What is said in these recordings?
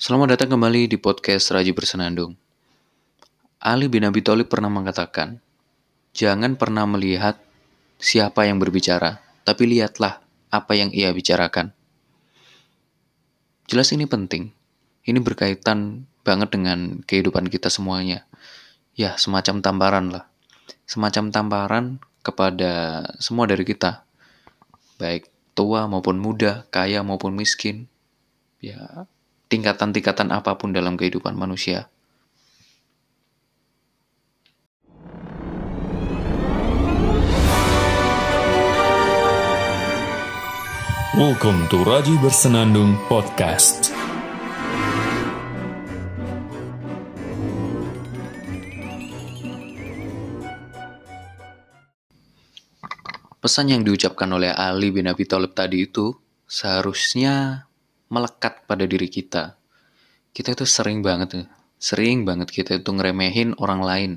Selamat datang kembali di podcast Raji Bersenandung. Ali bin Abi Thalib pernah mengatakan, "Jangan pernah melihat siapa yang berbicara, tapi lihatlah apa yang ia bicarakan." Jelas ini penting. Ini berkaitan banget dengan kehidupan kita semuanya. Ya, semacam tamparan lah. Semacam tamparan kepada semua dari kita. Baik tua maupun muda, kaya maupun miskin. Ya, tingkatan-tingkatan apa pun dalam kehidupan manusia. Welcome to Raji Bersenandung Podcast. Pesan yang diucapkan oleh Ali bin Abi Thalib tadi itu seharusnya melekat pada diri kita. Kita itu sering banget, sering banget kita itu ngeremehin orang lain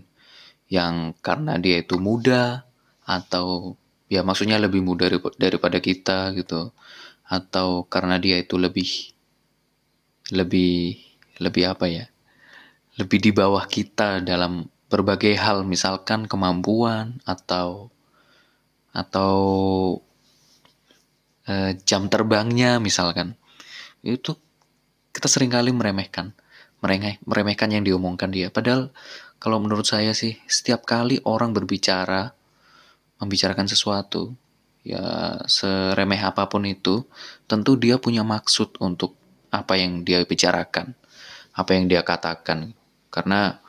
yang karena dia itu muda atau ya maksudnya lebih muda daripada kita gitu atau karena dia itu lebih lebih lebih apa ya lebih di bawah kita dalam berbagai hal misalkan kemampuan atau atau eh, jam terbangnya misalkan itu kita sering kali meremehkan meremeh meremehkan yang diomongkan dia padahal kalau menurut saya sih setiap kali orang berbicara membicarakan sesuatu ya seremeh apa pun itu tentu dia punya maksud untuk apa yang dia bicarakan apa yang dia katakan karena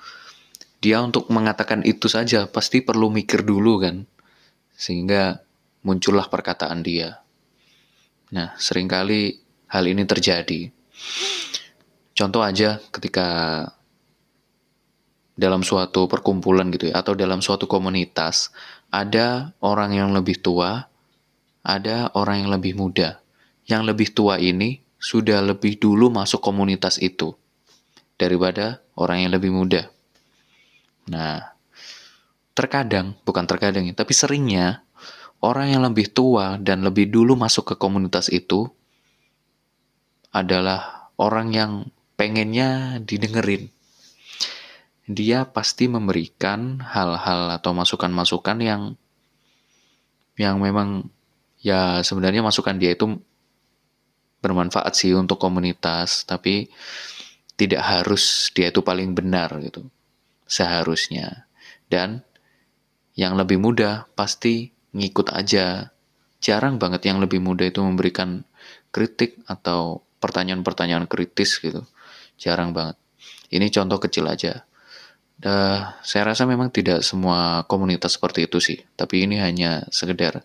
dia untuk mengatakan itu saja pasti perlu mikir dulu kan sehingga muncullah perkataan dia. Nah, sering kali hal ini terjadi. Contoh aja ketika dalam suatu perkumpulan gitu ya, atau dalam suatu komunitas, ada orang yang lebih tua, ada orang yang lebih muda. Yang lebih tua ini sudah lebih dulu masuk komunitas itu daripada orang yang lebih muda. Nah, terkadang, bukan terkadang ya, tapi seringnya orang yang lebih tua dan lebih dulu masuk ke komunitas itu adalah orang yang pengennya didengerin. Dia pasti memberikan hal-hal atau masukan-masukan yang yang memang ya sebenarnya masukan dia itu bermanfaat sih untuk komunitas, tapi tidak harus dia itu paling benar gitu. Seharusnya. Dan yang lebih muda pasti ngikut aja. Jarang banget yang lebih muda itu memberikan kritik atau pertanyaan-pertanyaan kritis gitu. Jarang banget. Ini contoh kecil aja. Uh, saya rasa memang tidak semua komunitas seperti itu sih, tapi ini hanya sekedar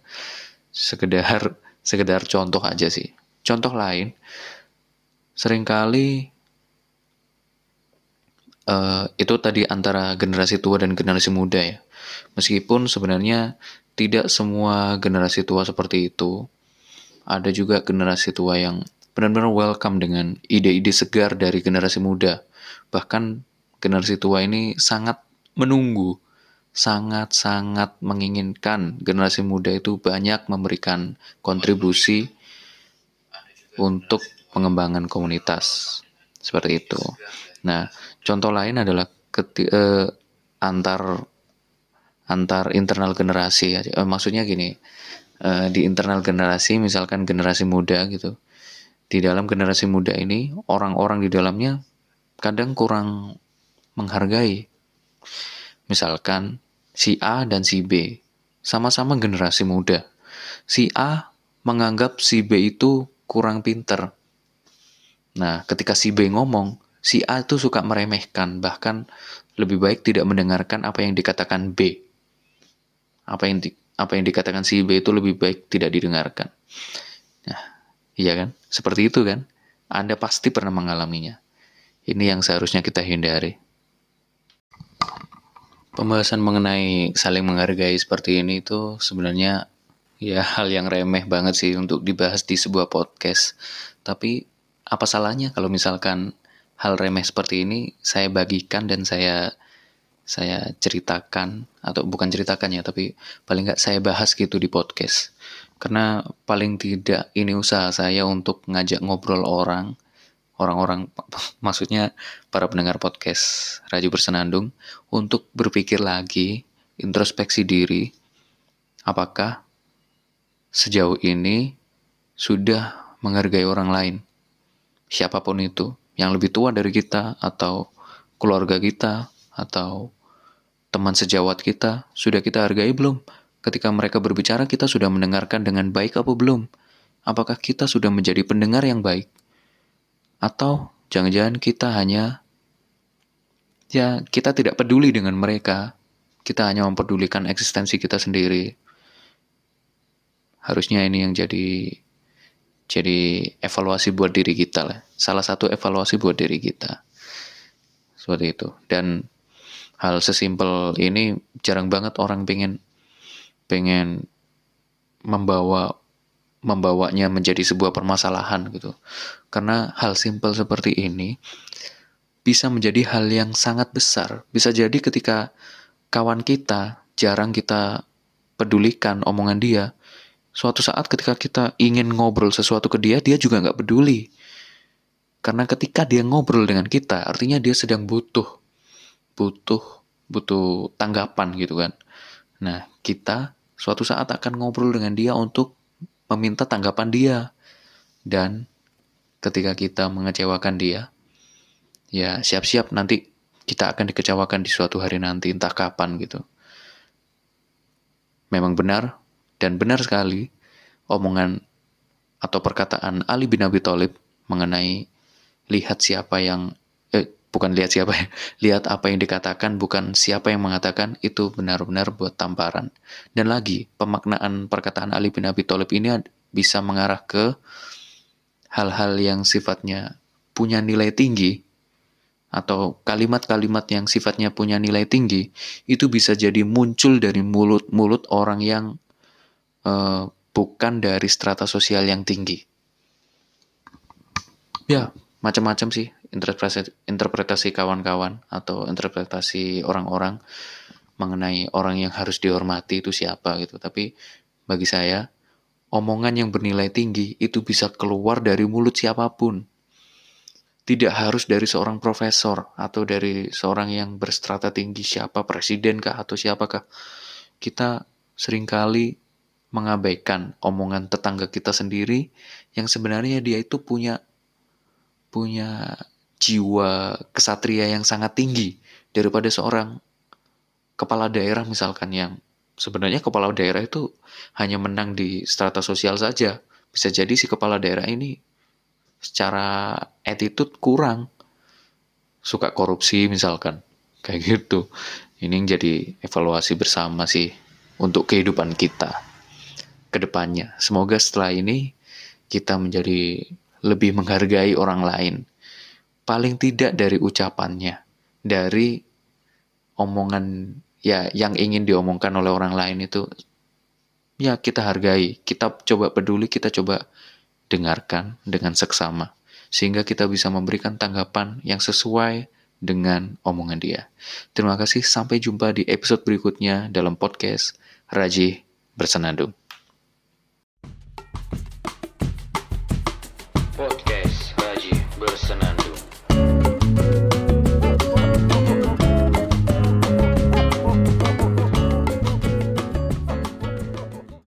sekedar sekedar contoh aja sih. Contoh lain, sering kali uh, itu tadi antara generasi tua dan generasi muda ya. Meskipun sebenarnya tidak semua generasi tua seperti itu, ada juga generasi tua yang benar-benar welcome dengan ide-ide segar dari generasi muda. Bahkan generasi tua ini sangat menunggu, sangat-sangat menginginkan generasi muda itu banyak memberikan kontribusi untuk pengembangan komunitas. Seperti itu. Nah, contoh lain adalah keti, eh, antar antar internal generasi ya. E, maksudnya gini, e, di internal generasi misalkan generasi muda gitu. Di dalam generasi muda ini orang-orang di dalamnya kadang kurang menghargai. Misalkan si A dan si B sama-sama generasi muda. Si A menganggap si B itu kurang pinter. Nah, ketika si B ngomong, si A itu suka meremehkan, bahkan lebih baik tidak mendengarkan apa yang dikatakan B apa yang di, apa yang dikatakan si B itu lebih baik tidak didengarkan. Iya kan? Seperti itu kan? Anda pasti pernah mengalaminya. Ini yang seharusnya kita hindari. Pembahasan mengenai saling menghargai seperti ini itu sebenarnya ya hal yang remeh banget sih untuk dibahas di sebuah podcast. Tapi apa salahnya kalau misalkan hal remeh seperti ini saya bagikan dan saya saya ceritakan atau bukan ceritakan ya tapi paling nggak saya bahas gitu di podcast karena paling tidak ini usaha saya untuk ngajak ngobrol orang orang-orang maksudnya para pendengar podcast Raji Bersenandung untuk berpikir lagi, introspeksi diri, apakah sejauh ini sudah menghargai orang lain, siapa pun itu, yang lebih tua dari kita atau keluarga kita atau teman sejawat kita, sudah kita hargai belum? Ketika mereka berbicara, kita sudah mendengarkan dengan baik apa belum? Apakah kita sudah menjadi pendengar yang baik? Atau jangan-jangan kita hanya ya kita tidak peduli dengan mereka. Kita hanya mempedulikan eksistensi kita sendiri. Harusnya ini yang jadi jadi evaluasi buat diri kita lah. Salah satu evaluasi buat diri kita. Seperti itu. Dan hal sesimpel ini jarang banget orang pengen pengen membawa membawanya menjadi sebuah permasalahan gitu. Karena hal simpel seperti ini bisa menjadi hal yang sangat besar. Bisa jadi ketika kawan kita jarang kita pedulikan omongan dia, suatu saat ketika kita ingin ngobrol sesuatu ke dia, dia juga nggak peduli. Karena ketika dia ngobrol dengan kita, artinya dia sedang butuh, butuh, butuh tanggapan gitu kan. Nah, kita suatu saat akan ngobrol dengan dia untuk meminta tanggapan dia. Dan ketika kita mengecewakan dia, ya siap-siap nanti kita akan dikecewakan di suatu hari nanti, entah kapan gitu. Memang benar, dan benar sekali, omongan atau perkataan Ali bin Abi Thalib mengenai lihat siapa yang bukan lihat siapa ya, lihat apa yang dikatakan bukan siapa yang mengatakan itu benar-benar buat tamparan. Dan lagi, pemaknaan perkataan Ali bin Abi Thalib ini bisa mengarah ke hal-hal yang sifatnya punya nilai tinggi atau kalimat-kalimat yang sifatnya punya nilai tinggi itu bisa jadi muncul dari mulut-mulut orang yang uh, bukan dari strata sosial yang tinggi. Ya, macam-macam sih interpretasi kawan-kawan atau interpretasi orang-orang mengenai orang yang harus dihormati itu siapa gitu. Tapi bagi saya omongan yang bernilai tinggi itu bisa keluar dari mulut siapa pun. Tidak harus dari seorang profesor atau dari seorang yang berstrata tinggi siapa presiden kah atau siapakah. Kita sering kali mengabaikan omongan tetangga kita sendiri yang sebenarnya dia itu punya punya jiwa kesatria yang sangat tinggi daripada seorang kepala daerah misalkan yang sebenarnya kepala daerah itu hanya menang di strata sosial saja. Bisa jadi si kepala daerah ini secara attitude kurang. Suka korupsi misalkan. Kayak gitu. Ini yang jadi evaluasi bersama sih untuk kehidupan kita ke depannya. Semoga setelah ini kita menjadi lebih menghargai orang lain. Paling tidak dari ucapannya, dari omongan ya yang ingin diomongkan oleh orang lain itu ya kita hargai, kita coba peduli, kita coba dengarkan dengan seksama sehingga kita bisa memberikan tanggapan yang sesuai dengan omongan dia. Terima kasih, sampai jumpa di episode berikutnya dalam podcast Raji Bersenandung. Podcast Raji Bersenandung.